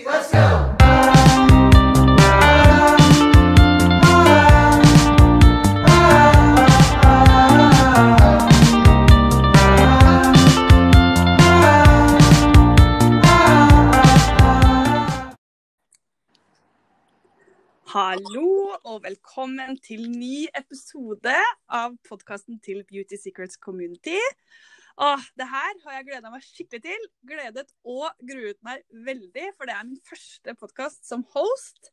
let's go! Hallo og velkommen til ny episode av podkasten til Beauty Secrets Community. Åh, det her har jeg gleda meg skikkelig til. Gledet og gruet meg veldig, for det er min første podkast som host.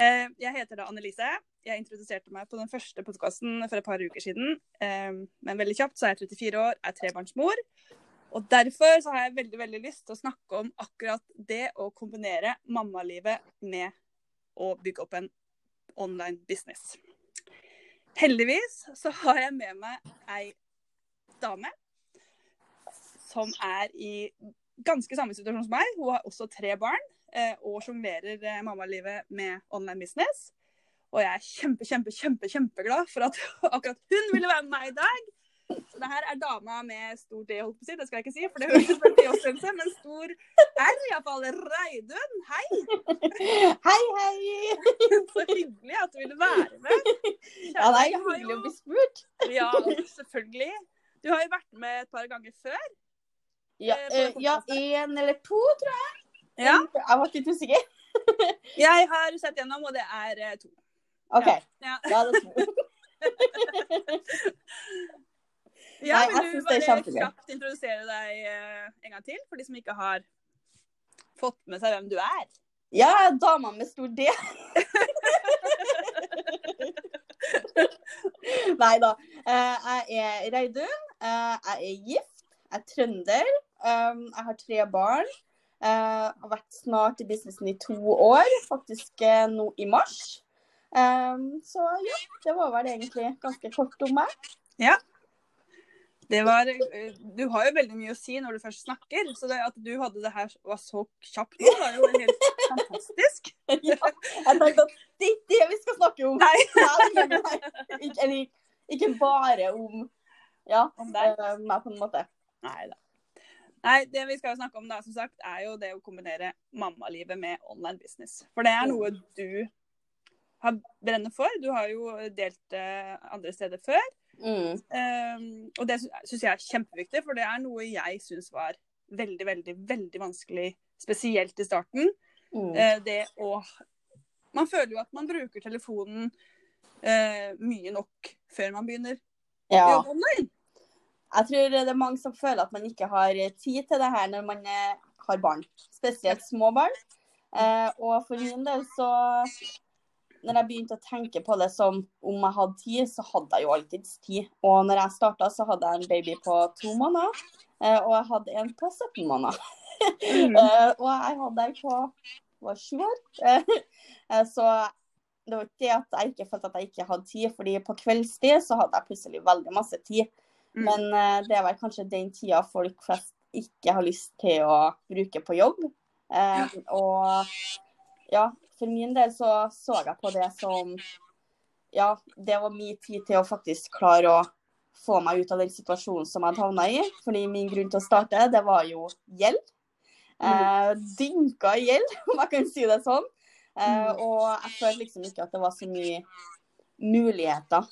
Eh, Jeg heter da Annelise. Jeg introduserte meg på den første podkasten for et par uker siden. Eh, Men veldig kjapt så er jeg 34 år, er trebarnsmor. Og derfor så har jeg veldig veldig lyst til å snakke om akkurat det å kombinere mammalivet med å bygge opp en online business. Heldigvis så har jeg med meg ei dame som er i ganske samme situasjon som meg. Hun har også tre barn eh, og sjonglerer eh, mammalivet med online business. Og jeg er kjempe, kjempe, kjempe, kjempeglad for at akkurat hun ville være med meg i dag. Så det her er dama med stor D, holdt på å si. Det skal jeg ikke si, for det høres veldig som ut men stor R iallfall. Reidun, hei! Hei, hei! Så hyggelig at du ville være med. Ja, det er hyggelig jo... å bli spurt. Ja, selvfølgelig. Du har jo vært med et par ganger før. Ja, Eh, eh, ja en eller to, tror jeg. Ja. Jeg var litt usikker. Jeg har sett gjennom, og det er eh, to. OK, Ja. da er det to. Ja, Nei, vil du bare kjapt introdusere deg en gang til, for de som ikke har fått med seg hvem du er? Ja, dama med stor D. Nei da. Eh, jeg er Reidun. Eh, jeg er gift. Jeg er trønder. Um, jeg har tre barn. Jeg har vært snart i businessen i to år, faktisk eh, nå i mars. Um, så ja, det var vel egentlig ganske kort om meg. Det var, eh, du har jo veldig mye å si når du først snakker, så det at du hadde det her var så kjapt nå, var jo helt fantastisk. ja, jeg tenkte at det er ikke det vi skal snakke om. Nei. Nei. Ikke, eller, ikke bare om ja, Om deg. eh, meg, på en måte. Nei da. Nei, det vi skal snakke om da, som sagt, er jo det å kombinere mammalivet med online business. For det er noe du har brenner for. Du har jo delt det andre steder før. Mm. Um, og det syns jeg er kjempeviktig, for det er noe jeg syns var veldig, veldig, veldig vanskelig, spesielt i starten. Mm. Uh, det å Man føler jo at man bruker telefonen uh, mye nok før man begynner å Ja. jobbe online. Jeg tror det er mange som føler at man ikke har tid til det her når man eh, har barn. Spesielt små barn. Eh, og for min del så Når jeg begynte å tenke på det som om jeg hadde tid, så hadde jeg jo alltids tid. Og når jeg starta, så hadde jeg en baby på to måneder. Eh, og jeg hadde en på 17 måneder. Mm. og jeg hadde en på var sju år. Eh, så det var ikke det at jeg ikke følte at jeg ikke hadde tid, fordi på kveldstid så hadde jeg plutselig veldig masse tid. Mm. Men eh, det er vel kanskje den tida folk flest ikke har lyst til å bruke på jobb. Ja. og ja, for min del så så jeg på det som Ja, det var min tid til å faktisk klare å få meg ut av den situasjonen som jeg hadde havna i. Fordi min grunn til å starte, det var jo gjeld. Eh, dynka i gjeld, om jeg kan si det sånn. Eh, og jeg følte liksom ikke at det var så mye muligheter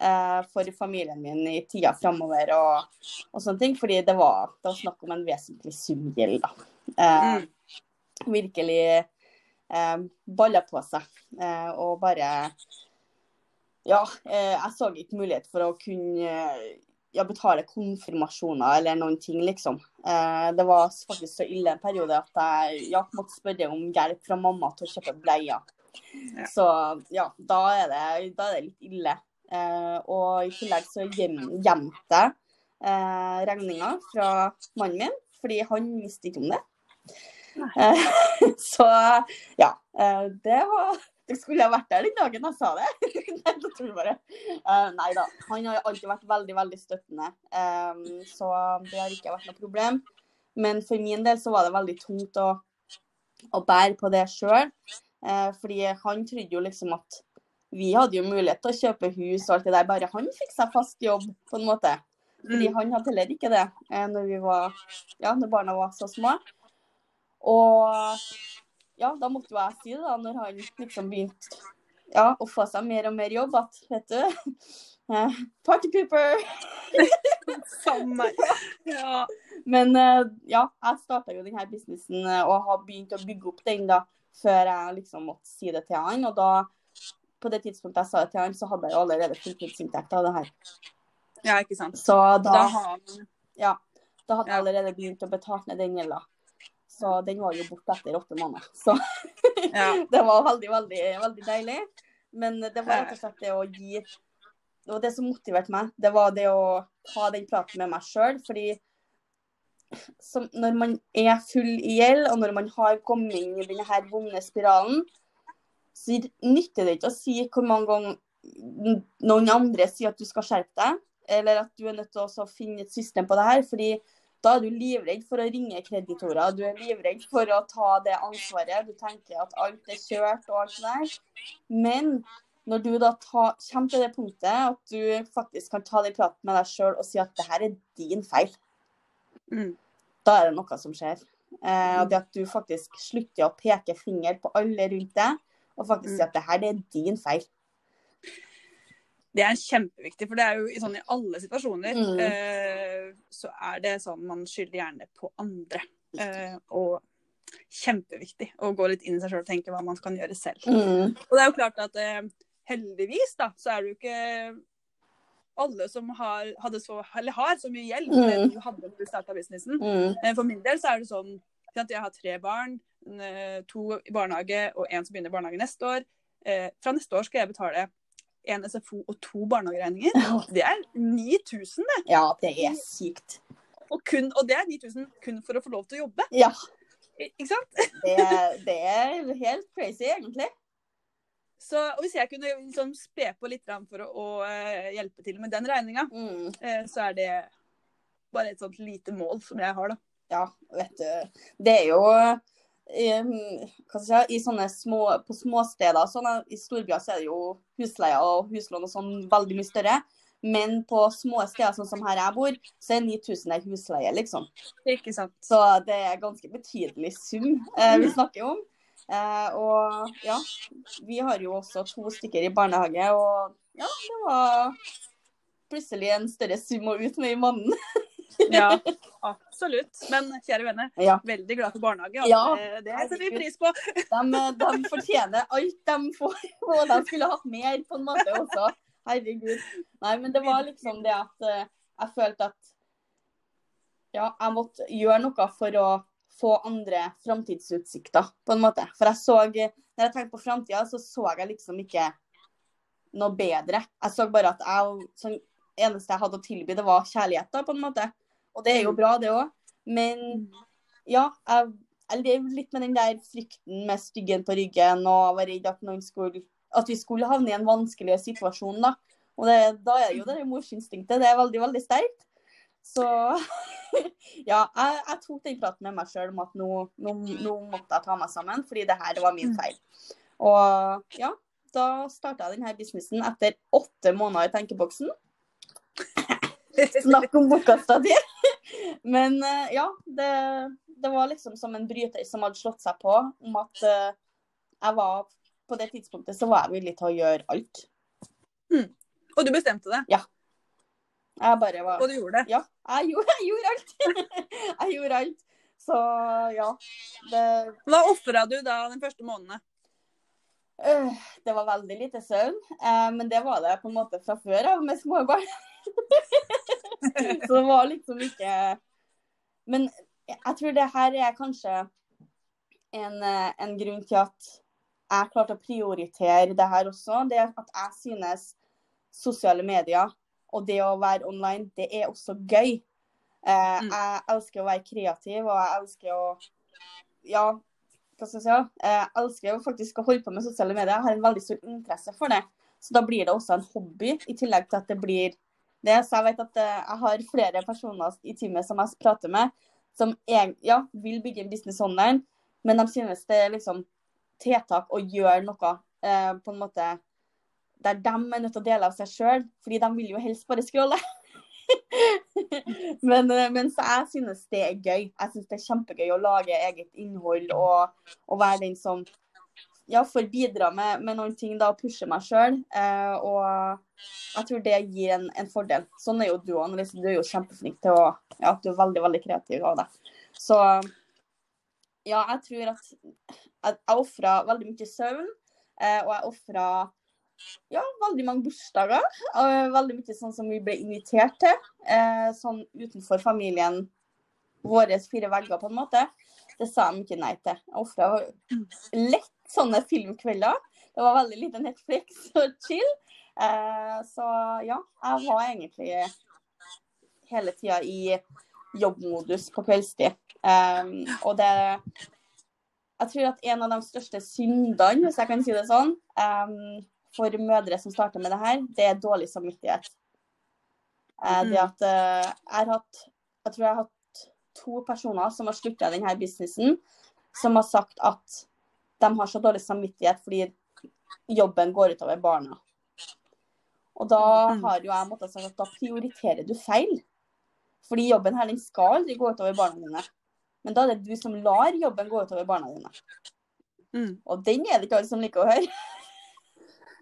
eh, for familien min i tida framover og, og sånne ting. Fordi det var, det var snakk om en vesentlig sum gjeld, da. Eh, Virkelig eh, balla på seg. Eh, og bare Ja, eh, jeg så ikke mulighet for å kunne eh, ja, betale konfirmasjoner eller noen ting, liksom. Eh, det var faktisk så ille en periode at jeg ja, måtte spørre om hjelp fra mamma til å kjøpe bleier. Ja. Så ja, da er det, da er det litt ille. Eh, og i tillegg så gjemte jeg eh, regninga fra mannen min, fordi han visste ikke om det. Eh, så ja, eh, det var det skulle jeg vært der den dagen jeg sa det. Nei, tror jeg bare. Eh, nei da. Han har alltid vært veldig, veldig støttende. Um, så det har ikke vært noe problem. Men for min del så var det veldig tungt å, å bære på det sjøl. Fordi han trodde jo liksom at vi hadde jo mulighet til å kjøpe hus og alt det der, bare han fikk seg fast jobb, på en måte. Fordi Mm. han hadde heller ikke det eh, når, vi var, ja, når barna var så små. Og ja, da måtte jo jeg si det, da, når han liksom begynte ja, å få seg mer og mer jobb, at vet du eh, Party pooper! Samme. Ja. Men eh, ja, jeg starta jo denne businessen eh, og har begynt å bygge opp den da, før jeg liksom måtte si det til han. Og da, på det tidspunktet jeg sa det til han, så hadde jeg jo allerede fulltidsinntekt av det her. ja, ikke sant. Så da, Da har ja, da hadde jeg allerede begynt å betale ned den gjelda. Så den var jo borte etter åtte måneder. Så ja. det var veldig, veldig, veldig deilig. Men det var rett og slett det å gi Det var det som motiverte meg. Det var det å ha den praten med meg sjøl. Fordi som, når man er full i gjeld, og når man har kommet inn i denne her vonde spiralen, så nytter det ikke å si hvor mange ganger noen andre sier at du skal skjerpe deg, eller at du er nødt til å finne et system på det her. fordi da er du livredd for å ringe kreditorer. Du er livredd for å ta det ansvaret. Du tenker at alt er kjørt og alt det der. Men når du da ta, kommer til det punktet at du faktisk kan ta den praten med deg sjøl og si at det her er din feil, Mm. da er det noe som skjer. Eh, og det at du faktisk slutter å peke finger på alle rundt deg, og faktisk si Mm. at det her det er din feil. Det er kjempeviktig, for det er jo i sånn i alle situasjoner Mm. eh, så er det sånn man skylder gjerne på andre. Eh, og kjempeviktig å gå litt inn i seg sjøl og tenke hva man kan gjøre selv. Mm. Og det er jo klart at eh, heldigvis da, så er det jo ikke alle som har, så, eller har så mye som Mm. du hadde da du starta businessen. Mm. Eh, For min del så er det sånn at jeg har tre barn, eh, to i barnehage og en som begynner i barnehage neste år. Eh, Fra neste år skal jeg betale en SFO og to barnehageregninger. Det er 9000, det. Ja, det er sykt. Og, kun, og det er 9000 kun for å få lov til å jobbe. Ja, Ikke sant? det, det er helt crazy, egentlig. Så og hvis jeg kunne liksom spe på litt for å, å eh, hjelpe til med den regninga, Mm. eh, så er det bare et sånt lite mål som jeg har, da. Ja, vet du. Det er jo si, i sånne små, på småsteder sånn, I storbyer så er det jo husleier og huslån og sånn veldig mye større. Men på små steder, sånn som her jeg bor, så er 9000 ei husleie, liksom. Ikke sant? Så det er ganske betydelig sum eh, vi snakker om. Eh, og ja, vi har jo også to stykker i barnehage, og ja, det var plutselig en større sum å ut med i måneden. Ja, absolutt. Men kjære venner, Ja. veldig glad for barnehage. Ja, Altså, det, det setter vi pris på. De, de fortjener alt de får, og de skulle hatt mer på en måte også. Herregud. Nei, men det var liksom det at eh, jeg følte at ja, jeg måtte gjøre noe for å få andre framtidsutsikter, på en måte. For jeg så Når jeg tenkte på framtida, så så jeg liksom ikke noe bedre. Jeg så bare at jeg sånn, eneste jeg hadde å tilby, det var kjærlighet, da, på en måte. Og det er jo bra, det òg. Men ja, jeg, jeg lever litt med den der frykten med styggen på ryggen og var redd at skulle at vi skulle havne i en vanskelig situasjon. Da Og det, da er jo det morsinstinktet det er veldig, veldig sterkt. Så ja, jeg, jeg tok den praten med meg sjøl om at nå, nå, nå måtte jeg ta meg sammen, fordi det her var min feil. Og ja, da starta jeg denne businessen etter åtte måneder i tenkeboksen. Snakk om bortkasta tid. Men eh, ja, det, det var liksom som en bryter som hadde slått seg på, om at eh, jeg var På det tidspunktet så var jeg villig til å gjøre alt. Og du bestemte det, Jeg bare var og du gjorde det. Ja, jeg gjorde, jeg gjorde alt. jeg gjorde alt. Så ja. Det, Hva ofra du da den første måneden? øh, det var veldig lite søvn, eh, men det var det på en måte fra før av med små barn. Så det var liksom ikke Men jeg tror det her er kanskje en, eh, en grunn til at jeg klarte å prioritere det her også. Det at jeg synes sosiale medier og det å være online, det er også gøy. Eh, Mm. Jeg elsker å være kreativ, og jeg elsker å Ja, hva skal jeg si? Eh, Jeg elsker jo faktisk å holde på med sosiale medier. Jeg har en veldig stor interesse for det. Så da blir det også en hobby, i tillegg til at det blir det. Så jeg vet at eh, jeg har flere personer i teamet som jeg prater med, som er, ja, vil bygge en business online, men de synes det er liksom tiltak å gjøre noe eh, på en måte der de er nødt til å dele av seg sjøl, fordi de vil jo helst bare scrolle. men, men mens jeg synes det er gøy. Jeg synes det er kjempegøy å lage eget innhold og, og være den som ja, får bidra med, med noen ting da, pushe meg sjøl. Eh, og jeg tror det gir en, en fordel. Sånn er jo du òg. Du er jo kjempeflink til å Ja, du er veldig, veldig kreativ av deg. Så ja, jeg tror at jeg, jeg ofra veldig mye søvn. Eh, og jeg ofra ja, veldig mange bursdager. Og veldig mye sånn som vi ble invitert til. Eh, sånn utenfor familien. Våre fire vegger, på en måte. Det sa de ikke nei til. Jeg ofra lett sånne filmkvelder. Det var veldig lite Netflix og chill. Eh, så ja, jeg var egentlig hele tida i jobbmodus på kveldstid. Um, og det Jeg tror at en av de største syndene, hvis jeg kan si det sånn, um, for mødre som starter med det her, det er dårlig samvittighet. Uh, det at jeg har hatt Jeg tror jeg har hatt to personer som har slutta i denne businessen, som har sagt at de har så dårlig samvittighet fordi jobben går utover barna. Og da har jo jeg måttet sagt at da prioriterer du feil. Fordi jobben her den skal aldri gå utover barna dine. Men da er det du som lar jobben gå utover barna dine. Mm. Og den er det ikke alle som liker å høre.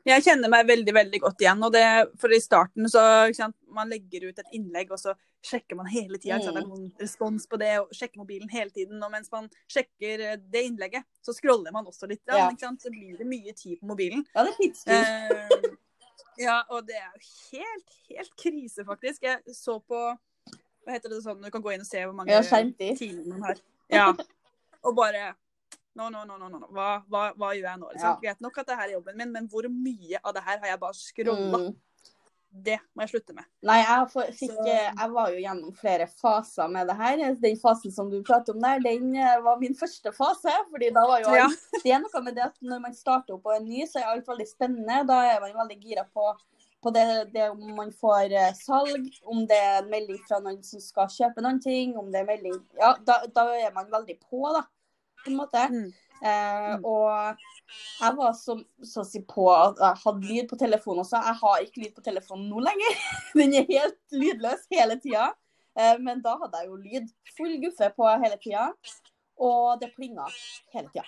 Jeg kjenner meg veldig veldig godt igjen. og det, for I starten så sant, man legger ut et innlegg, og så sjekker man hele tida. Mm. Det er noen respons på det, og sjekker mobilen hele tiden. Og mens man sjekker eh, det innlegget, så scroller man også litt. Ja. Så blir det mye tid på mobilen. Ja, det er Eh, ja, og det er jo helt, helt krise, faktisk. Jeg så på Hva heter det sånn, du kan gå inn og se hvor mange timer man har. Ja. Og bare Nå, nå, nå, nå, nå. Hva, hva, hva gjør jeg nå? Liksom? Ja. Greit nok at det her er jobben min, men hvor mye av det her har jeg bare skrolla? Mm. Det må jeg slutte med. Nei, jeg, for, fikk, Så- jeg var jo gjennom flere faser med det her. Den fasen som du prater om der, den eh, var min første fase. fordi da var jo Ja. Det er noe med det at når man starter opp på en ny, så er alt veldig spennende. Da er man veldig gira på, på det, det om man får eh, salg, om det er en melding fra noen som skal kjøpe noen ting, om det er melding Ja, da, da er man veldig på, da. På en måte. Mm. Eh, Mm. og jeg var så, så å si på at jeg hadde lyd på telefonen også. Jeg har ikke lyd på telefonen nå lenger. Den er helt lydløs hele tida. Eh, men da hadde jeg jo lyd. Full guffe på hele tida. Og det plinga hele tida.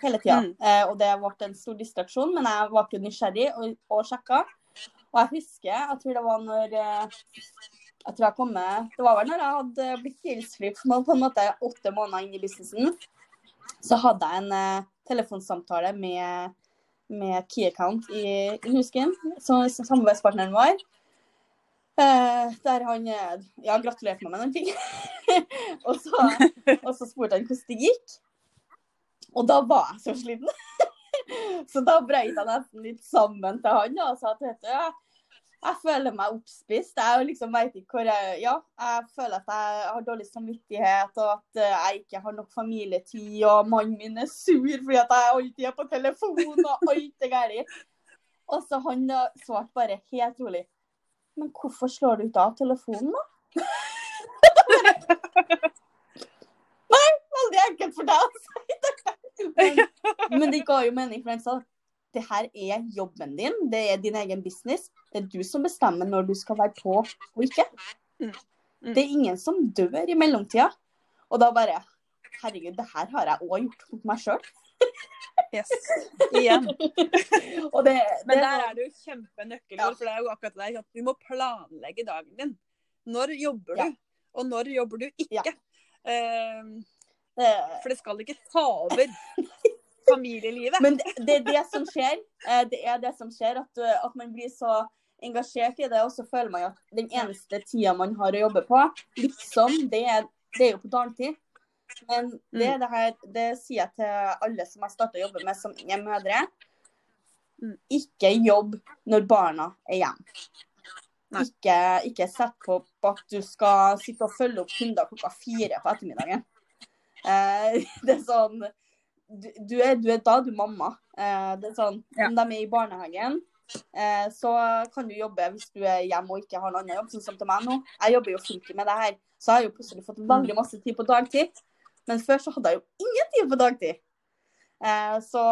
Hele tida. Mm. Eh, og det ble en stor distraksjon, men jeg var ikke nysgjerrig og, og sjekka. Og jeg husker, jeg tror det var når jeg tror jeg kom med, Det var vel når jeg hadde blitt gjeldsfri på en måte åtte måneder inn i businessen så hadde jeg en eh, telefonsamtale med, med Key Account i, i Husken, som samarbeidspartneren vår. Eh, der han eh, ja, gratulerte meg med noen ting. og, så, og så spurte han hvordan det gikk. Og da var jeg så sliten. så da brøt jeg nesten litt sammen til han og sa at ja, jeg føler meg oppspist. Jeg liksom veit ikke hvor jeg Ja, jeg føler at jeg har dårlig samvittighet, og at eh, jeg ikke har nok familietid, og mannen min er sur fordi at jeg alltid er på telefon, og alt er galt. Og så han svarte bare helt rolig Men hvorfor slår du ikke av telefonen, da? Nei, veldig enkelt for deg å si. Men, men det ga jo mening, for han sa det her er jobben din, det er din egen business. Det er du som bestemmer når du skal være på og ikke. Mm. Mm. Det er ingen som dør i mellomtida. Og da bare Herregud, det her har jeg òg gjort mot meg sjøl. Yes. Igjen. Og det, Men der er det jo kjempenøkkelord, Ja. for det er jo akkurat det der. at Du må planlegge dagen din. Når jobber Ja. du, og når jobber du ikke? Ja. Uh, for det skal ikke ta over familielivet. Men det, det er det som skjer. Eh, Det er det som skjer, at, at man blir så engasjert i det, og så føler man at den eneste tida man har å jobbe på, liksom, det er, det er jo på dagtid. Men det, Mm. det, her, det sier jeg til alle som har starter å jobbe med som er mødre. Mm. Ikke jobb når barna er hjemme. Ikke, ikke sett på at du skal sitte og følge opp kunder klokka fire på ettermiddagen. Eh, det er sånn du, du, er, du er da du mamma. Eh, det er sånn, Ja. Om de er i barnehagen, eh, så kan du jobbe hvis du er hjemme og ikke har en annen jobb, sånn som til meg nå. Jeg jobber jo fulltid med det her, så jeg har jo plutselig fått veldig masse tid på dagtid. Men før så hadde jeg jo ingen tid på dagtid. Eh, så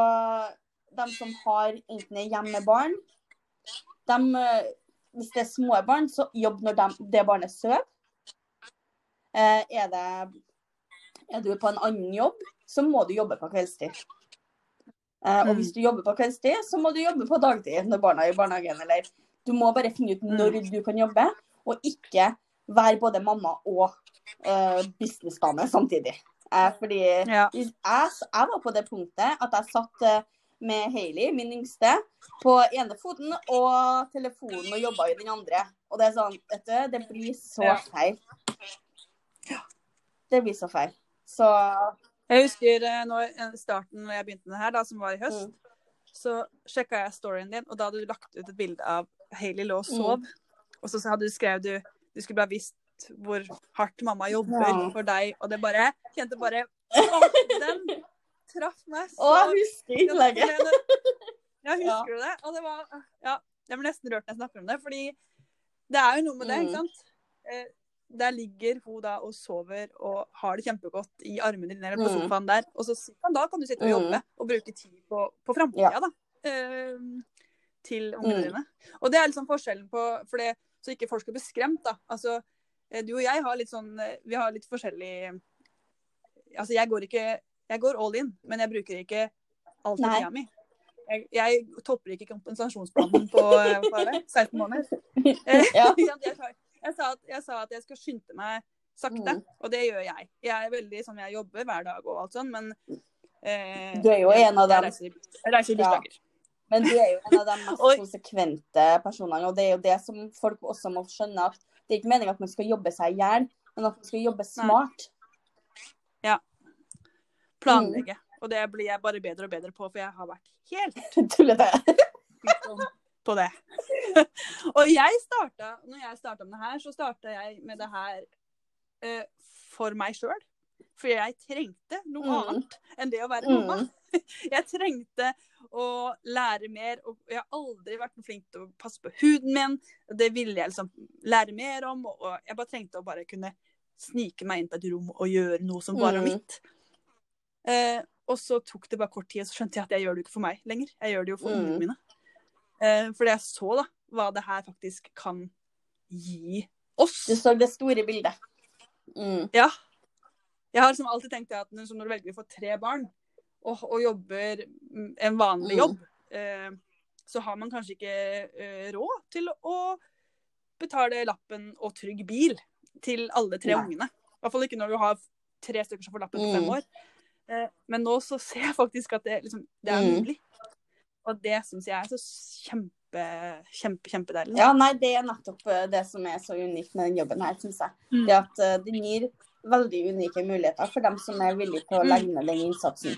de som har enten er hjemme med barn, de, eh, hvis det er små barn, så jobb når de, det barnet sover. Eh, er, det, er du på en annen jobb, så må du jobbe på kveldstid. Eh, og Mm. hvis du jobber på kveldstid, så må du jobbe på dagtid når barna er i barnehagen. Eller du må bare finne ut Mm. når du kan jobbe, og ikke være både mamma og uh, businessdame samtidig. Uh, fordi Ja. jeg, jeg var på det punktet at jeg satt uh, med Hailey, min yngste, på ene foten og telefonen og jobba i den andre. Og det er sånn, vet du, det blir så Ja. feil. Det blir så feil. Så Jeg husker eh, når, eh, starten når jeg begynte med det her, da, som var i høst, Mm. så sjekka jeg storyen din, og da hadde du lagt ut et bilde av Hailey lå og sov. Mm. Og så hadde du skrevet du du skulle bare visst hvor hardt mamma jobber Ja. for deg, og det bare kjente bare den traff meg så Å, husker innlegget. Ja, husker du det? Og det var Ja, jeg ble nesten rørt når jeg snakker om det, fordi det er jo noe med det, Mm. ikke sant? Eh, Der ligger hun da og sover og har det kjempegodt i armene dine eller på Mm. sofaen der. Og så kan, da kan du sitte og Mm. jobbe og bruke tid på, på framtida, Ja. da. Uh, til ungene Mm. dine. Og det er liksom forskjellen på for det, Så ikke folk skal bli skremt, da. Altså, eh, du og jeg har litt sånn eh, Vi har litt forskjellig Altså, jeg går ikke Jeg går all in, men jeg bruker ikke alt tida mi. Jeg, jeg topper ikke kompensasjonsplanen på på er det, 16 måneder. Eh, Ja. jeg, jeg, sa at, jeg sa at jeg skal skynde meg sakte, Mm. og det gjør jeg. Jeg er veldig sånn, jeg jobber hver dag og alt sånn, men eh, Du er jo en av jeg dem. reiser, jeg reiser Ja. Men du er jo en av de mest konsekvente personene. Og det er jo det som folk også må skjønne, at det er ikke meningen at man skal jobbe seg i hjel, men at man skal jobbe smart. Ja. Planlegge. Og det blir jeg bare bedre og bedre på, for jeg har vært helt Tullete. På det. og jeg starta, når jeg starta med det her, så starta jeg med det her uh, for meg sjøl. For jeg trengte noe Mm. annet enn det å være Mm. mamma. Jeg trengte å lære mer, og jeg har aldri vært flink til å passe på huden min. Det ville jeg liksom lære mer om, og jeg bare trengte å bare kunne snike meg inn på et rom og gjøre noe som bare var Mm. mitt. Eh, og så tok det bare kort tid, og så skjønte jeg at jeg gjør det jo ikke for meg lenger. Jeg gjør det jo for Mm. ungene mine. Eh, fordi jeg så da hva det her faktisk kan gi oss. Du så det store bildet. Mm. Ja. Jeg har liksom alltid tenkt at når du velger å få tre barn, og, og jobber mm, en vanlig Mm. jobb, eh, så har man kanskje ikke eh, råd til å betale lappen og trygg bil til alle tre Nei. ungene. I hvert fall ikke når du har tre stykker som får lappen på fem Mm. år. Eh, men nå så ser jeg faktisk at det, liksom, det er Mm. Og det syns jeg er så kjempe, kjempe, kjempedeilig. Ja, nei, det er nettopp eh, det som er så unikt med den jobben her, syns jeg. Mm. Det at eh, den gir veldig unike muligheter for dem som er villige til å Mm. legge ned den innsatsen.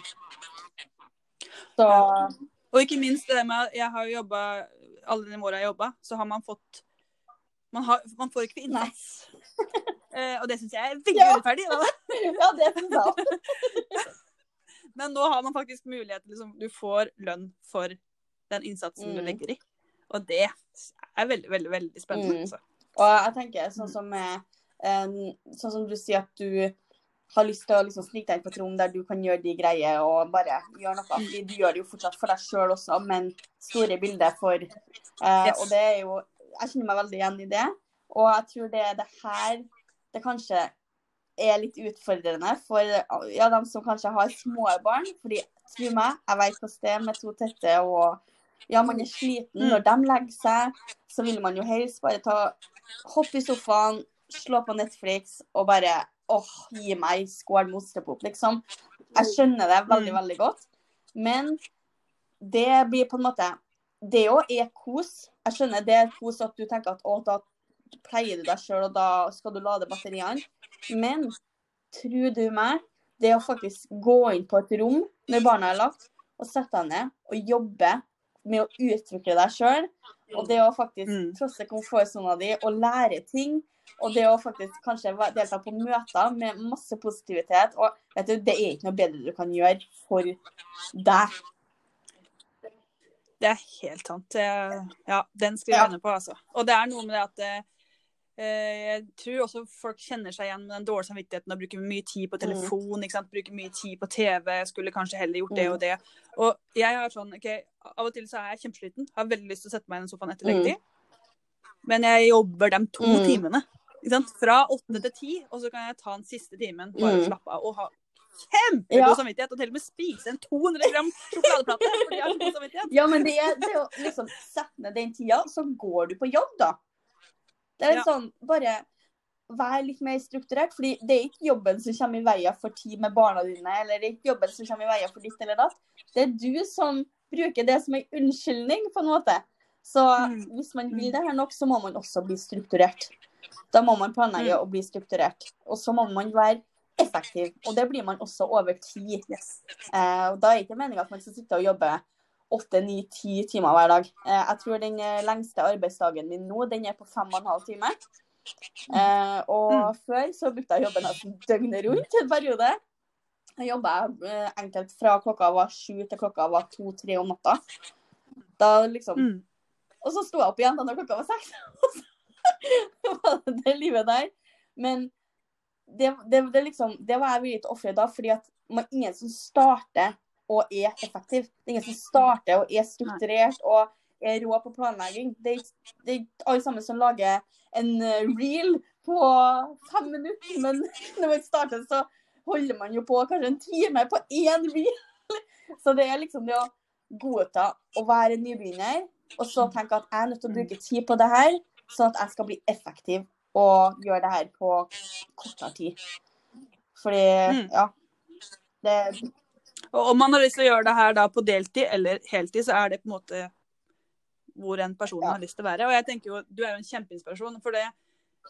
Så Og ikke minst det med at jeg har jo jobba Alle de åra jeg jobba, så har man fått Man, har, man får ikke for innsats. Eh, og det syns jeg er veldig Ja. urettferdig. Ja, det syns jeg også. Men nå har man faktisk mulighet til liksom, Du får lønn for den innsatsen du Mm. legger i. Og det er veldig, veldig veldig spennende. Mm. Altså. Og jeg tenker sånn som, eh, sånn som du sier at du har lyst til å liksom snike deg inn på et rom der du kan gjøre de greier og bare gjøre noe. Fordi du gjør det jo fortsatt for deg sjøl også, men store bilder for eh, Yes. Og det er jo Jeg kjenner meg veldig igjen i det. Og jeg tror det er det her det kanskje er litt utfordrende for ja, dem som kanskje har små barn. Fordi tro meg, jeg vet hvordan det er med to tette og ja, man er sliten. Mm. Når de legger seg, så vil man jo helst bare ta hoppe i sofaen, slå på Netflix og bare åh, gi meg skål med ostepop, liksom. Jeg skjønner det veldig, Mm. veldig godt. Men det blir på en måte Det òg er kos. Jeg skjønner det er kos at du tenker at å, da pleier du deg sjøl, og da skal du lade batteriene. Men tro du meg, det å faktisk gå inn på et rom når barna er lagt, og sette deg ned og jobbe med å utvikle deg sjøl, og det å faktisk Mm. trosse komfortsona di og lære ting, og det å faktisk kanskje delta på møter med masse positivitet, og vet du, det er ikke noe bedre du kan gjøre for deg. Det er helt sant. Ja, den skriver Ja. jeg under på, altså. Og det er noe med det at eh, jeg tror også folk kjenner seg igjen med den dårlige samvittigheten og bruker mye tid på telefon, ikke sant? bruker mye tid på TV, skulle kanskje heller gjort det Mm. og det. Og jeg har sånn, ok, Av og til så er jeg kjempesliten, har veldig lyst til å sette meg i den sofaen etter Mm. leggetid. men jeg jobber de to Mm. timene. Ikke sant? Fra åtte til ti, og så kan jeg ta den siste timen bare Mm. slappe av og ha kjempegod Ja. samvittighet. Og til og med spise en 200 gram sjokoladeplate fordi jeg har så god samvittighet. Ja, men det det å liksom sette ned den tida, så går du på jobb, da. Det er Ja. sånn, bare vær litt mer strukturert, fordi det er ikke jobben som kommer i veien for tid med barna dine, eller det er ikke jobben som kommer i veien for ditt eller datt. Det er du som bruker det som en unnskyldning, på en måte. Så Mm. hvis man vil det her nok, så må man også bli strukturert. Da må man planlegge Mm. og bli strukturert. Og så må man være effektiv, og det blir man også over tid. Yes. Eh, og da er det ikke meninga at man skal sitte og jobbe åtte, ni, ti timer hver dag. Eh, jeg tror den eh, lengste arbeidsdagen min nå, den er på fem og en halv time. Eh, og Mm. før så brukte jeg å jobbe nesten døgnet rundt en periode. Jeg jobba enkelt fra klokka var sju til klokka var to-tre om natta. Da liksom Mm. Og så sto jeg opp igjen da klokka var seks. det var det livet der. Men det, det, det, liksom, det var jeg villig til å ofre da, fordi at man ingen som starter og er effektiv. Det er ingen som starter og er strukturert og er rå på planlegging. Det er, ikke- alle sammen som lager en eh, reel på fem minutter, men når man starter, så holder man jo på kanskje en time på én reel. Så det er liksom det å godta å være nybegynner, og så tenke at jeg er nødt til å bruke tid på det her, sånn at jeg skal bli effektiv og gjøre det her på kortere tid. Fordi, Mm. ja det, Og om man har lyst til å gjøre det her da på deltid eller heltid, så er det på en måte hvor en person Ja. har lyst til å være. Og jeg tenker jo, du er jo en kjempeinspirasjon. For det,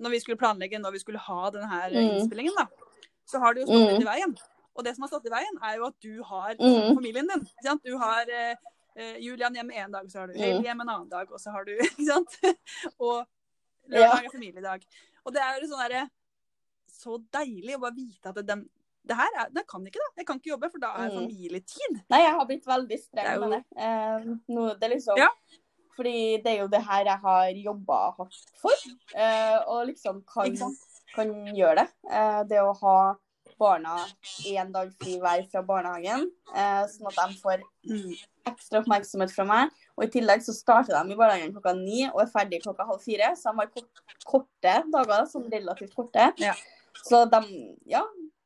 når vi skulle planlegge når vi skulle ha denne her Mm. innspillingen, da, så har det jo stått Mm. litt i veien. Og det som har stått i veien, er jo at du har Mm. familien din. Ikke sant? Du har eh, eh, Julian hjemme en dag, så har du Mm. Hailey hjemme en annen dag, og så har du Ikke sant? og Ja. lørdag er familiedag. Og det er jo sånn derre Så deilig å bare vite at dem det her er, det kan ikke, da. Jeg kan ikke jobbe, for da er Mm. familietid. Nei, jeg har blitt veldig streng med det. Eh, nå, det liksom Ja. Fordi det er jo det her jeg har jobba hardt for, eh, og liksom kan, kan gjøre det. Eh, det å ha barna én dag fri hver fra barnehagen, eh, sånn at de får Mm. ekstra oppmerksomhet fra meg. Og i tillegg så starter de i barnehagen klokka ni og er ferdig klokka halv fire. Så de har korte dager, sånn relativt korte. Ja. Så de, ja,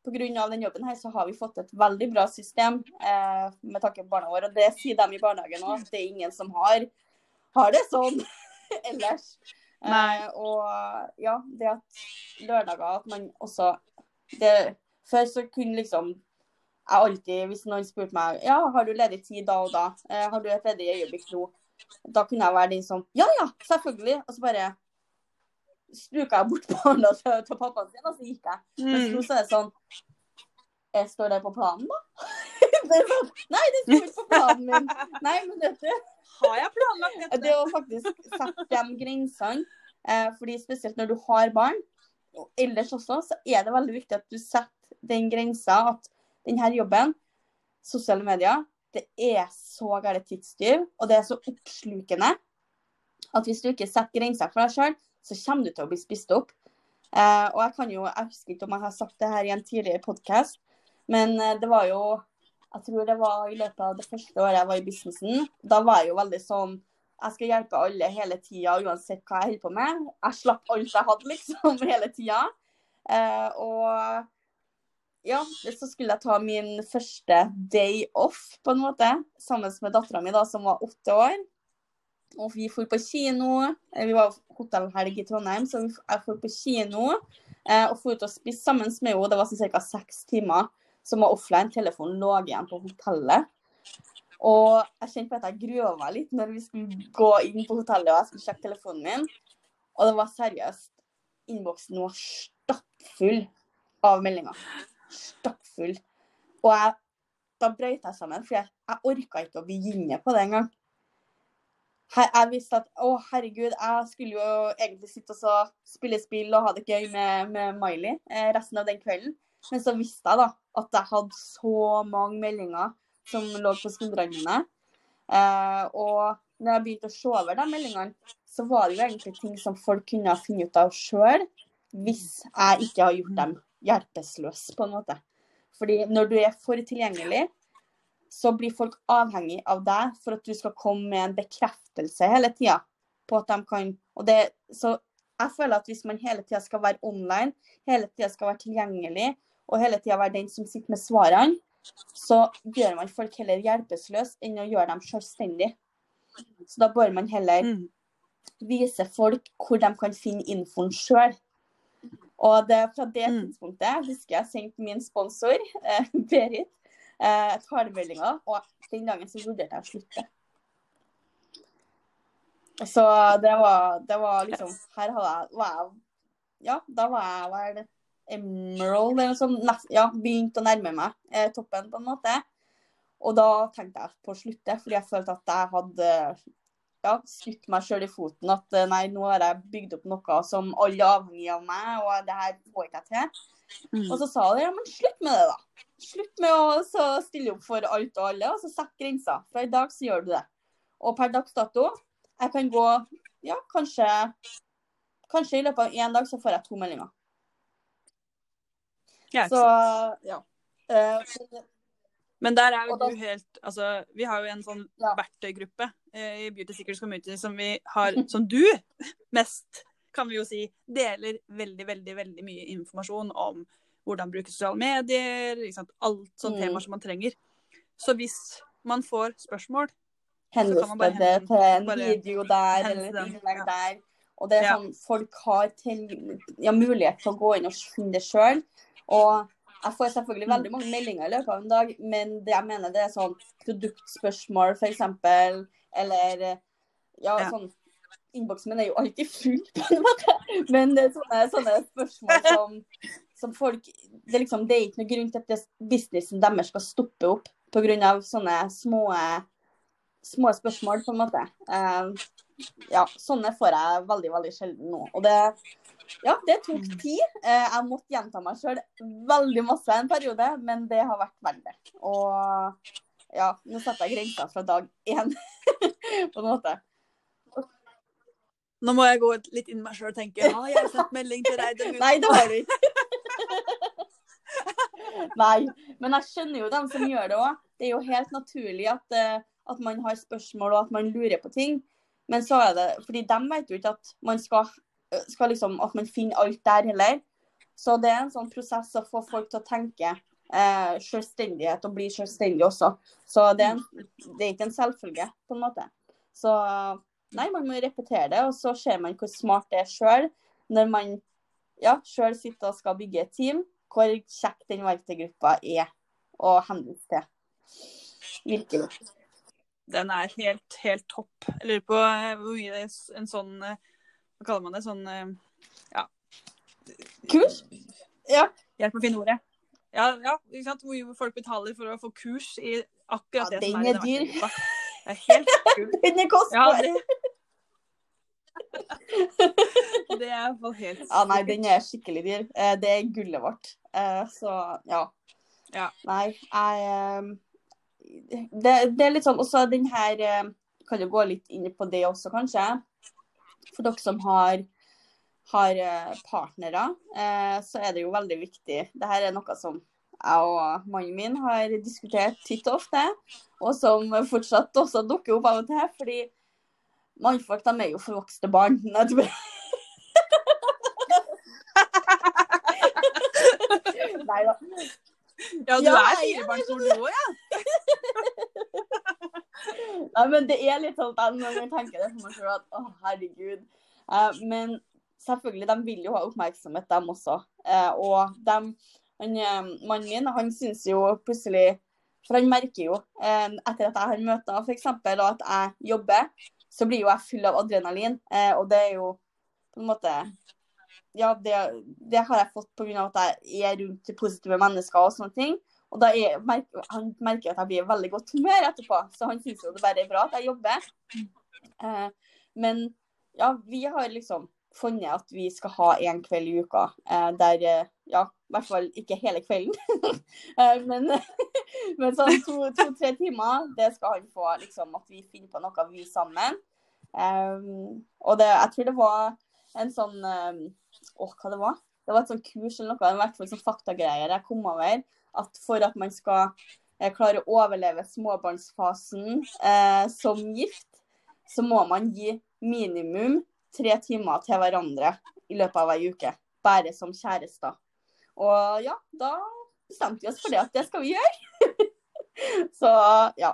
av den jobben her så har vi fått et veldig bra system eh, med tanke på barna våre. Og det sier de i barnehagen òg, det er ingen som har, har det sånn ellers. Eh, og ja, det at lørdager at man også det, Før så kunne liksom jeg alltid, hvis noen spurte meg ja, har du ledig tid da og da, eh, har du et ledig øyeblikk nå, da kunne jeg være den som ja, ja, selvfølgelig. Og så bare struka jeg bort barna til, til pappaen sin, og så gikk jeg. Mm. Mm. så er det sånn jeg Står det på planen, da? det sånn, Nei, det står ikke på planen min. Nei, men vet du, Har jeg planlagt dette? det å faktisk sette de grensene, eh, fordi spesielt når du har barn, og ellers også, så er det veldig viktig at du setter den grensa at denne jobben, sosiale medier, det er så gærent tidstyv, og det er så oppslukende at hvis du ikke setter grenser for deg sjøl, så kommer du til å bli spist opp. Eh, og jeg kan jo, jeg husker ikke om jeg har sagt det her i en tidligere podkast, men eh, det var jo Jeg tror det var i løpet av det første året jeg var i businessen. Da var jeg jo veldig sånn Jeg skal hjelpe alle hele tida, uansett hva jeg holder på med. Jeg slapp alt jeg hadde, liksom, hele tida. Eh, og ja, så skulle jeg ta min første day off, på en måte, sammen med dattera mi, da, som var åtte år. Og vi dro på kino. Eh, Vi var hotellhelg i Trondheim, så jeg dro på kino. eh, Og dro ut og spiste sammen med henne. Det var sånn ca. seks timer som var offline. Telefonen lå igjen på hotellet. Og jeg kjente på at jeg grua meg litt når vi skulle gå inn på hotellet og jeg skulle sjekke telefonen min. Og det var seriøst Innboksen var stappfull av meldinger. Stappfull. Og jeg, da brøyt jeg sammen, for jeg, jeg orka ikke å begynne på det engang. Jeg visste at å herregud, jeg skulle jo egentlig sitte og spille spill og ha det gøy med, med Miley eh, resten av den kvelden. Men så visste jeg da at jeg hadde så mange meldinger som lå på skuldrene mine. Eh, og når jeg begynte å se over de meldingene, så var det jo egentlig ting som folk kunne ha funnet ut av sjøl, hvis jeg ikke har gjort dem hjelpeløse, på en måte. Fordi når du er for tilgjengelig, så blir folk avhengig av deg for at du skal komme med en bekreftelse hele tida på at de kan Og det, så jeg føler at hvis man hele tida skal være online, hele tida skal være tilgjengelig, og hele tida være den som sitter med svarene, så gjør man folk heller hjelpeløse enn å gjøre dem selvstendige. Så da bør man heller Mm. vise folk hvor de kan finne infoen sjøl. Og det, fra det Mm. tidspunktet husker jeg sendte min sponsor, eh, Berit, eh, talemeldinga, og den dagen så vurderte jeg å slutte. Så det var, det var liksom Her hadde jeg, var jeg Ja, da var jeg vel Emerald eller noe sånt. Ja, begynte å nærme meg eh, toppen, på en måte. Og da tenkte jeg på å slutte, fordi jeg følte at jeg hadde ja, skutt meg sjøl i foten. At eh, nei, nå har jeg bygd opp noe som alle er avhengig av meg, og det her får ikke til. Mm. Og så sa de ja, men slutt med det, da. Slutt med å så stille opp for alt og alle, og så sett grenser. Fra i dag så gjør du det. Og per dags dato, jeg kan gå ja, kanskje Kanskje i løpet av én dag så får jeg to meldinger. Ja, Så ja. Uh, Men der er jo da- du helt Altså, vi har jo en sånn Ja. verktøygruppe uh, i Beauty Secrets Community som vi har Som du mest, kan vi jo si, deler veldig, veldig, veldig mye informasjon om hvordan bruke sosiale medier, alt sånne Mm. temaer som man trenger. Så hvis man får spørsmål bare det til en bare video der eller et innlegg ja. der. Og det er Ja. sånn, Folk har til, ja, mulighet til å gå inn og finne det sjøl. Og jeg får selvfølgelig Mm. veldig mange meldinger i løpet av en dag, men det jeg mener det er sånn produktspørsmål f.eks. Eller ja, Ja. sånn Innboksen min er jo alltid full, på en måte. Men det er sånne, sånne spørsmål som, som folk det er, liksom, det er ikke noe grunn til at businessen deres skal stoppe opp pga. sånne små små spørsmål, på en måte. Uh, ja, sånne får jeg veldig, veldig sjelden nå. Og det, ja, det tok tid. Eh, jeg måtte gjenta meg sjøl veldig masse en periode, men det har vært verdt det. Og ja, nå setter jeg grensa fra dag én, på en måte. Nå må jeg gå litt inn meg sjøl og tenke Har jeg sendt melding til deg? Nei, det har du ikke. Nei, men jeg skjønner jo dem som gjør det òg. Det er jo helt naturlig at, eh, at man har spørsmål og at man lurer på ting. Men så er det Fordi de vet jo ikke at man skal, eh, skal liksom, at man finner alt der heller. Så det er en sånn prosess å få folk til å tenke eh, selvstendighet og bli selvstendig også. Så det er, en, det er ikke en selvfølge, på en måte. Så nei, man må repetere det, og så ser man hvor smart det er sjøl når man ja, sjøl sitter og skal bygge et team, hvor kjekk den verktøygruppa er å henvise til. Virkelig. Den er helt, helt topp. Jeg lurer på eh, hvor mye det er en sånn eh, Hva kaller man det? Sånn eh, Ja. Kurs? Ja. Hjelp meg å finne ordet. Ja, ja, ikke sant? Hvor folk betaler for å få kurs i akkurat Ja, det som er i er den dyr. verktøygruppa. Det er helt kult. Den er Ja, det Det er i hvert fall helt Ja, nei, den er skikkelig dyr. Eh, Det er gullet vårt. Eh, Så ja. Ja. Nei, jeg eh, det, det er litt sånn også den her Kan jo gå litt inn på det også, kanskje. For dere som har, har partnere, så er det jo veldig viktig. Dette er noe som jeg og mannen min har diskutert titt og ofte, og som fortsatt også dukker opp av og til. fordi mannfolk de er jo forvokste barn. Nei, du... Nei da. Ja, du Ja, er jeg firebarnsmor du òg, ja? Nei, men det er litt sånn at når man tenker det for meg selv at å, herregud. Eh, men selvfølgelig, de vil jo ha oppmerksomhet, dem også. Eh, og dem, han, eh, mannen min, han syns jo plutselig For han merker jo, eh, etter at jeg har møter f.eks., at jeg jobber, så blir jo jeg full av adrenalin. Eh, og det er jo på en måte Ja, det, det har jeg fått pga. at jeg er rundt positive mennesker og sånne ting. Og da er, merker, han merker at jeg blir i veldig godt humør etterpå, så han syns jo det bare er bra at jeg jobber. Eh, men ja, vi har liksom funnet at vi skal ha én kveld i uka eh, der eh, Ja, i hvert fall ikke hele kvelden, eh, men, men sånn to-tre to, timer, det skal han få. liksom At vi finner på noe vi sammen. Um, og det, jeg tror det var en sånn um, Åh, hva det var? Det var et sånn kurs eller noe, i hvert fall sånn faktagreier jeg kom over. At for at man skal eh, klare å overleve småbarnsfasen eh, som gift, så må man gi minimum tre timer til hverandre i løpet av ei uke. Bare som kjærester. Og ja, da bestemte vi oss for det at det skal vi gjøre. Så ja.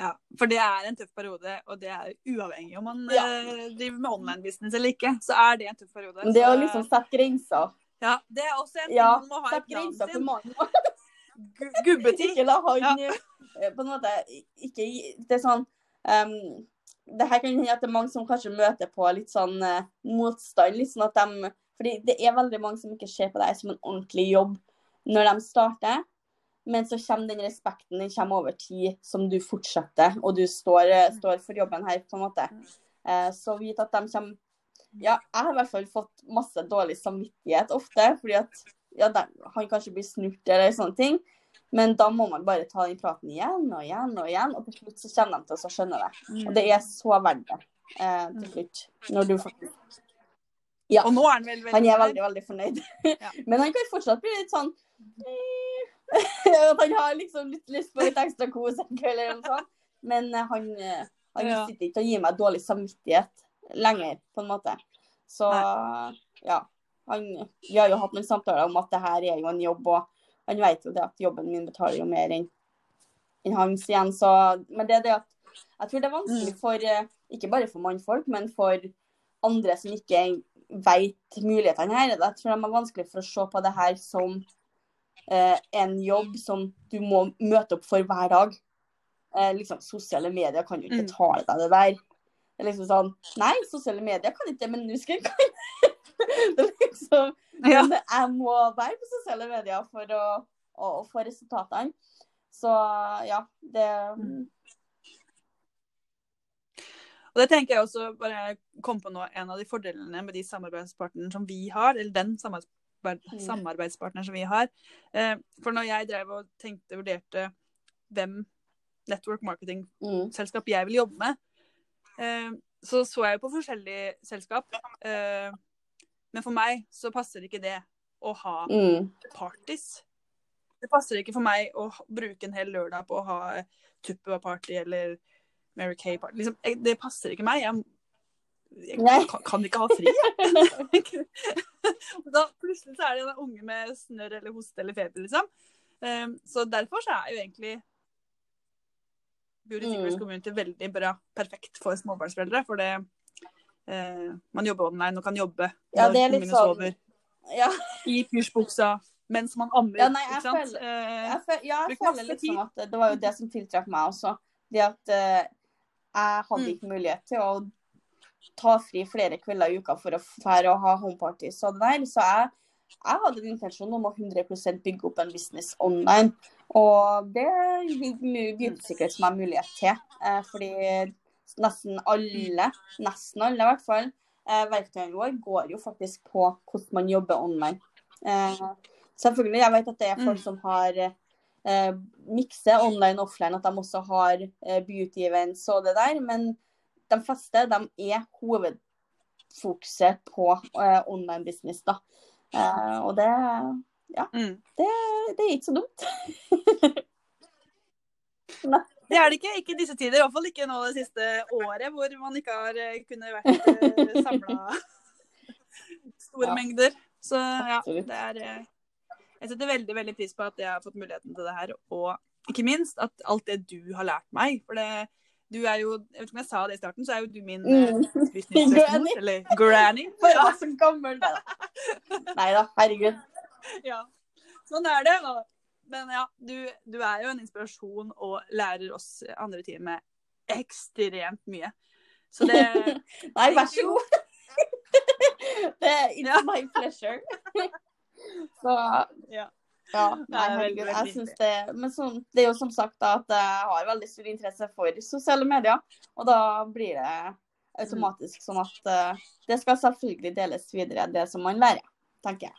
Ja, for det er en tøff periode, og det er uavhengig om man Ja. eh, driver med online business eller ikke, så er det en tøff periode. Det å liksom sette grenser Ja, det er også en ting Ja, man må ha i planen sin. Gu- Gubbetid. Ikke la han Ja. eh, på en måte ikke Det er sånn um, Det her kan hende at det er mange som kanskje møter på litt sånn uh, motstand. litt sånn at de, fordi det er veldig mange som ikke ser på deg som en ordentlig jobb når de starter. Men så kommer den respekten den kommer over tid, som du fortsetter, og du står, eh, står for jobben her, på en måte. Eh, så vit at de kommer Ja, jeg har i hvert fall fått masse dårlig samvittighet ofte, fordi at ja, de, han kanskje blir snurt eller sånne ting. Men da må man bare ta den praten igjen og igjen og igjen, og til slutt så kommer de til å skjønne det. Og det er så verdt det eh, til slutt. Når du faktisk Ja. Og nå er han vel veldig Han er veldig, veldig fornøyd. Ja. Men han kan fortsatt bli litt sånn At han har liksom litt lyst på litt ekstra kos en kveld eller noe sånt. Men eh, han, eh, han Ja. sitter ikke og gir meg dårlig samvittighet lenger, på en måte. Så ja. Han, vi har jo hatt noen samtaler om at det her er jo en jobb, og han vet jo det at jobben min betaler jo mer enn enn hans igjen. Så, men det er det at jeg tror det er vanskelig for, eh, ikke bare for mannfolk, men for andre som ikke vet mulighetene her. Jeg tror de er vanskelig for å se på det her som eh, en jobb som du må møte opp for hver dag. Eh, liksom, Sosiale medier kan jo ikke ta tale deg det der. Det er liksom sånn Nei, sosiale medier kan ikke, men Nusken kan. det er liksom Ja. Men jeg må være på sosiale medier for å, å, å få resultatene. Så ja, det Mm. Og det tenker jeg også bare kom på nå, en av de fordelene med de samarbeidspartnerne som vi har, eller den Mm. samarbeidspartneren som vi har. Eh, for når jeg drev og tenkte, vurderte hvem network marketing-selskap mm, jeg vil jobbe med, eh, så så jeg jo på forskjellige selskap. Eh, men for meg så passer ikke det å ha mm, parties. Det passer ikke for meg å bruke en hel lørdag på å ha Tupperware-party eller Mary Kay-party. Liksom, jeg- det passer ikke meg. Jeg, jeg kan, kan ikke ha fri, da plutselig så er det en unge med snørr eller hoste eller feber, liksom. Um, så derfor så er jo egentlig Beauty Mm. Secrets Community veldig bra. Perfekt for småbarnsforeldre. For det uh, Man jobber online og kan jobbe Ja, når ungene sånn- sover. ja. I pysjbuksa mens man ammer. Ja, nei, jeg føler- Eh, Jeg føler, ja, jeg føler liksom at det var jo det som tiltrakk meg også. Det at eh, jeg hadde Mm. ikke mulighet til å ta fri flere kvelder i uka for å fære og ha homeparty det der. Så jeg, jeg hadde en intensjon om å 100% bygge opp en business online. Og det gir sikkert som meg mulighet til. Eh, fordi nesten alle, nesten alle i hvert fall, eh, verktøyene våre går jo faktisk på hvordan man jobber online. Eh, selvfølgelig, jeg vet at det er folk Mm. som har eh, mikse online og offline, at de også har eh, beauty events og det der, men de fleste de er hovedfokuset på eh, online business. da. Eh, og det, mm. det er ikke så dumt. Det er det ikke. Ikke i disse tider. I hvert fall ikke nå det siste året, hvor man ikke har eh, kunnet vært uh, samla store Ja. mengder. Så ja, Absolutt. det er eh, Jeg setter veldig veldig pris på at jeg har fått muligheten til det her, og ikke minst at alt det du har lært meg. For det, du er jo Jeg vet ikke om jeg sa det i starten, så er jo du min eh, Mm. Granny. Eller granny. For Ja, så gammel. Nei da. Nei da, herregud. ja. Sånn er det. Men ja, du, du er jo en inspirasjon og lærer oss andre teamet ekstremt mye. Så det Nei, vær så god. det it's Ja. my pleasure. så Ja. ja, nei, er herregud. Jeg syns det Men så, det er jo som sagt da, at jeg har veldig stor interesse for sosiale medier. Og da blir det automatisk sånn at uh, det skal selvfølgelig deles videre, det som man lærer, tenker jeg.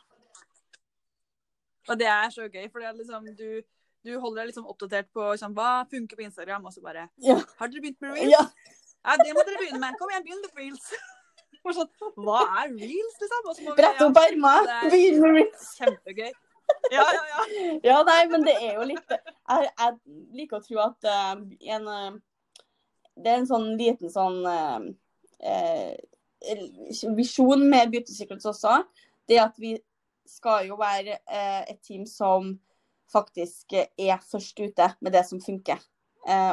Og det er så gøy, for liksom, du, du holder deg liksom oppdatert på liksom, hva funker på Instagram, og så bare Ja. Har dere begynt med reels? Ja. Ja, det må dere begynne med. Kom igjen, begynn med reels. Sånn, hva er reels, liksom? Brett opp ermer, det er- begynn med reels. Kjempegøy. Ja, ja, ja. Ja, nei, men det er jo litt Jeg, jeg liker å tro at uh, en uh, Det er en sånn liten sånn uh, visjon med Beauty Secrets også, det at vi skal jo være et team som faktisk er først ute med det som funker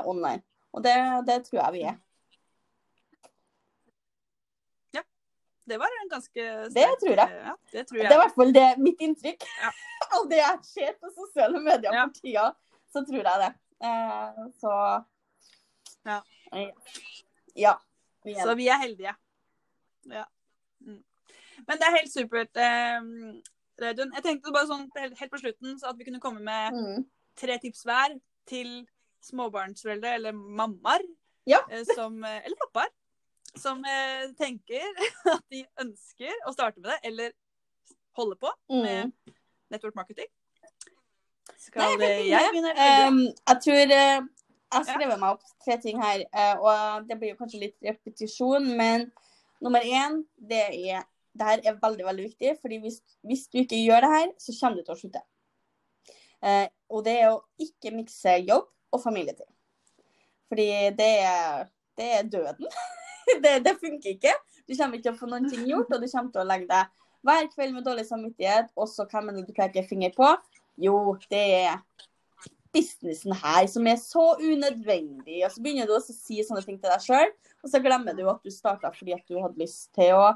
online. Og det, det tror jeg vi er. Det var en ganske Det tror jeg. Ja, det tror Det er i hvert fall det, mitt inntrykk Ja. av det jeg ser på sosiale medier Ja. for tida. Så tror jeg det. Eh, så Ja. Ja. vi Så vi er heldige. Ja. Mm. Men det er helt supert, eh, Reidun. Jeg tenkte bare sånn helt helt på slutten, så at vi kunne komme med Mm. tre tips hver til småbarnsforeldre, eller mammaer, Ja. eh, som, eh, eller pappaer, som eh, tenker at de ønsker å starte med det, eller holde på med Mm. network marketing. Nei, Skal begynne. jeg begynne? Um, jeg tror uh, Jeg har skrevet meg opp tre ting her, uh, og det blir jo kanskje litt repetisjon, men nummer én, det er det her er veldig veldig viktig, fordi hvis, hvis du ikke gjør det her, så kommer du til å slutte. Eh, og det er å ikke mikse jobb og familietid. Fordi det er, det er døden. det, det funker ikke. Du kommer ikke til å få noen ting gjort, og du kommer til å legge deg hver kveld med dårlig samvittighet. Og så hvem er det du peker finger på? Jo, det er businessen her som er så unødvendig. Og så begynner du også å si sånne ting til deg sjøl, og så glemmer du at du starta fordi at du hadde lyst til å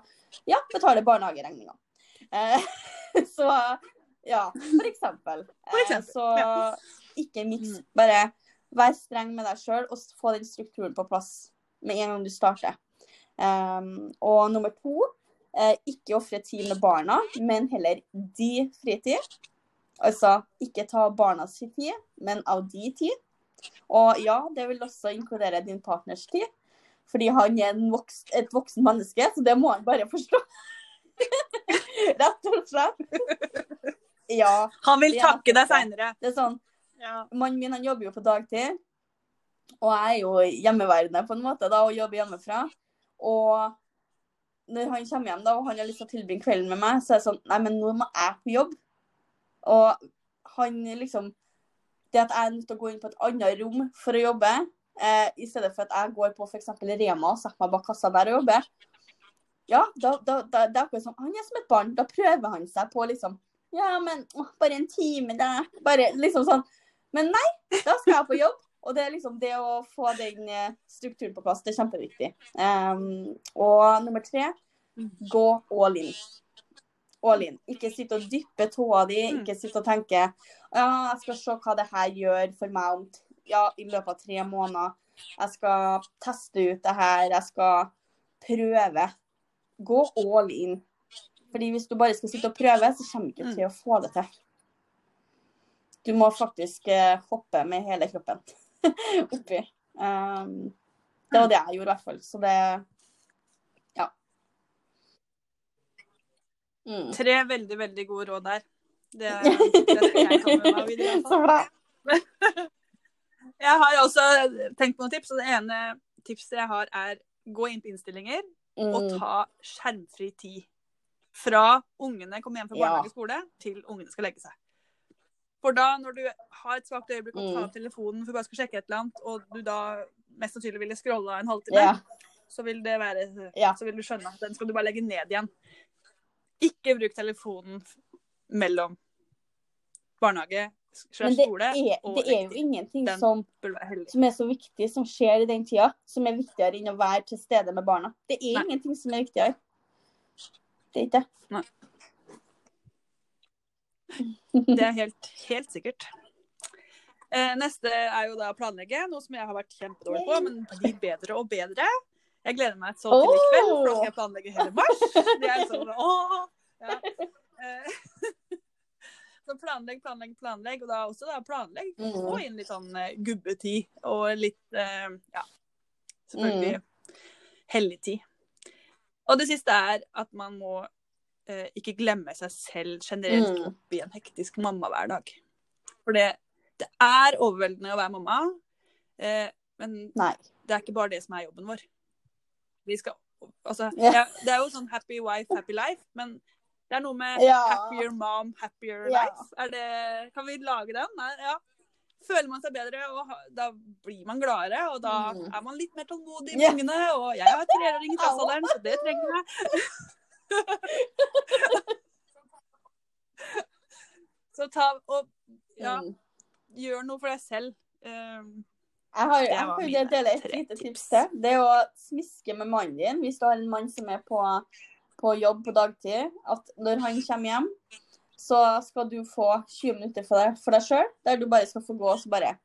ja, betale barnehageregninga. Eh, så ja, for eksempel. For eksempel, Eh, så ja. ikke miks. Bare vær streng med deg sjøl og få den strukturen på plass med en gang du starter. Um, og nummer to, eh, ikke ofre tid med barna, men heller de fritid. Altså ikke ta barnas tid, men av de tid. Og ja, det vil også inkludere din partners tid. Fordi han er en voks, et voksen menneske, så det må han bare forstå. Rett og slett. Ja. Han vil takke deg seinere. Det er sånn Ja. Mannen min han jobber jo på dagtid, og jeg er jo hjemmeværende på en måte da, og jobber hjemmefra. Og når han kommer hjem da, og han har lyst til å tilbringe kvelden med meg, så er det sånn Nei, men nå må jeg på jobb. Og han liksom Det at jeg er nødt til å gå inn på et annet rom for å jobbe, eh, i stedet for at jeg går på f.eks. Rema og setter meg bak kassa der og jobber, ja, da, da, da, det er akkurat som Han er som et barn. Da prøver han seg på liksom Ja, men å, bare en time, da. Bare liksom sånn. Men nei, da skal jeg på jobb. Og det er liksom det å få den eh, strukturen på plass, det er kjempeviktig. Um, og nummer tre, gå all in. All in. Ikke sitte og dyppe tåa di, Mm. ikke sitte og tenke ja, jeg skal se hva det her gjør for meg om, ja, i løpet av tre måneder. Jeg skal teste ut det her, jeg skal prøve. Gå all in. Fordi hvis du bare skal sitte og prøve, så kommer du ikke Mm. til å få det til. Du må faktisk eh, hoppe med hele kroppen oppi. Um, det var det jeg gjorde, i hvert fall. Så det Ja. Mm. Tre veldig, veldig gode råd der. Det, det skal jeg med meg videre. Så bra. Jeg har også tenkt på noen tips, og det ene tipset jeg har, er gå inn på innstillinger og Mm. ta skjermfri tid. Fra ungene kommer hjem fra barnehage og skole, til ungene skal legge seg. For da, når du har et svakt øyeblikk og tar Mm. opp telefonen for bare skal sjekke et eller annet, og du da mest sannsynlig ville scrolla en halvtime, Ja. så vil det være Ja. Så vil du skjønne at den skal du bare legge ned igjen. Ikke bruk telefonen mellom barnehage, Men det er, det er jo ingenting som, som er så viktig som skjer i den tida, som er viktigere enn å være til stede med barna. Det er Nei. ingenting som er viktigere. Det er ikke det. Det er helt, helt sikkert. Eh, neste er jo da å planlegge, noe som jeg har vært kjempedårlig på, men blir bedre og bedre. Jeg gleder meg så til i kveld, for da skal jeg planlegge hele mars. Det er sånn, åh, ja. Eh, Så planlegg, planlegg, planlegg, og da også da planlegg. Få inn litt sånn eh, gubbetid og litt, eh, ja, selvfølgelig hellig tid. Og det siste er at man må eh, ikke glemme seg selv generelt Mm. oppi en hektisk mammahverdag. For det, det er overveldende å være mamma, eh, men Nei. det er ikke bare det som er jobben vår. Vi skal, altså, Ja. ja, det er jo sånn happy wife, happy life, men det er noe med Ja. happier mom, happier Ja. life. Er det, kan vi lage den? Nei, ja. føler man seg bedre, og da blir man gladere. Og da Mm. er man litt mer tålmodig med ungene. Og jeg har treåring i trassalderen, så det trenger jeg. så ta og ja, Mm. gjør noe for deg selv. Um, Jeg har, jeg har mine dele et lite tips. til. Det er å smiske med mannen din hvis du har en mann som er på, på jobb på dagtid. At når han kommer hjem, så skal du få 20 minutter for deg, for deg sjøl. Der du bare skal få gå og så bare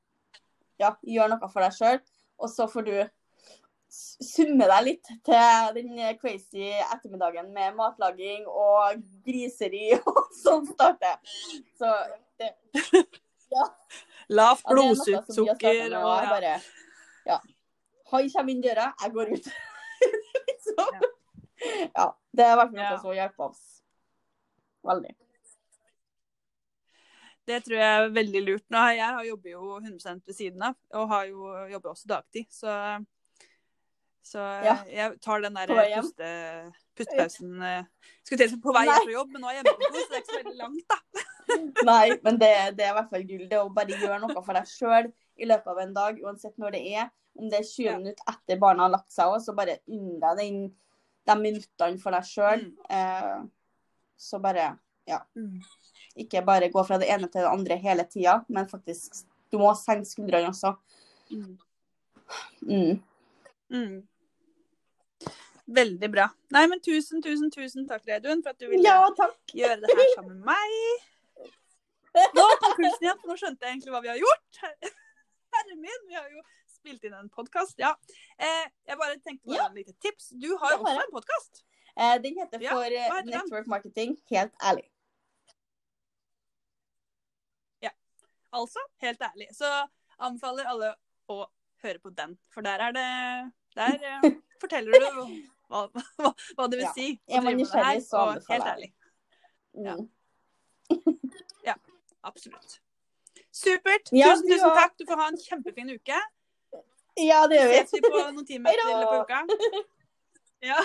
ja, gjøre noe for deg sjøl. Og så får du summe deg litt til den crazy ettermiddagen med matlaging og griseri og sånn starter. Så det, lavt ja, har blodsukker og og bare Ja. Han kommer inn døra, jeg går ut. så, ja. Det er vært noe som hjelper oss veldig. Det tror jeg er veldig lurt. Nå, jeg har- jobber jo 100 ved siden av, og har jo jobber også dagtid. Så, så Ja. jeg tar den der puste, pustepausen eh, Skulle til å si på vei Nei. fra jobb, men nå er jeg hjemmekontor, så det er ikke så veldig langt, da. Nei, men det, det er i hvert fall gull. Det å bare gjøre noe for deg sjøl i løpet av en dag, uansett når det er. Om det er 20 Ja. minutter etter barna har lagt seg òg, så bare unn deg den- de minuttene for deg sjøl. Mm. Eh, så bare Mm. ikke bare gå fra det ene til det andre hele tida, men faktisk Du må senke skuldrene også. Mm. Mm. Veldig bra. Nei, men tusen, tusen, tusen takk, Reidun, for at du ville Ja, gjøre det her sammen med meg. Nå kom pulsen igjen, for nå skjønte jeg egentlig hva vi har gjort. Herre min, vi har jo spilt inn en podkast. Ja. Eh, jeg bare tenkte på Ja. et lite tips. Du har jo også en podkast. Eh, den heter for eh, heter den? Network Marketing, helt ærlig. Ja. Altså, helt ærlig. Så anbefaler alle å høre på den. For der er det Der eh, forteller du hva, hva, hva det vil si å drive med det her. Og helt ærlig. ja. Absolutt. Supert. Ja, tusen, tusen takk. Du får ha en kjempefin uke. Ja, det gjør Ses vi. vi på noen timer da. til på uka? Ja.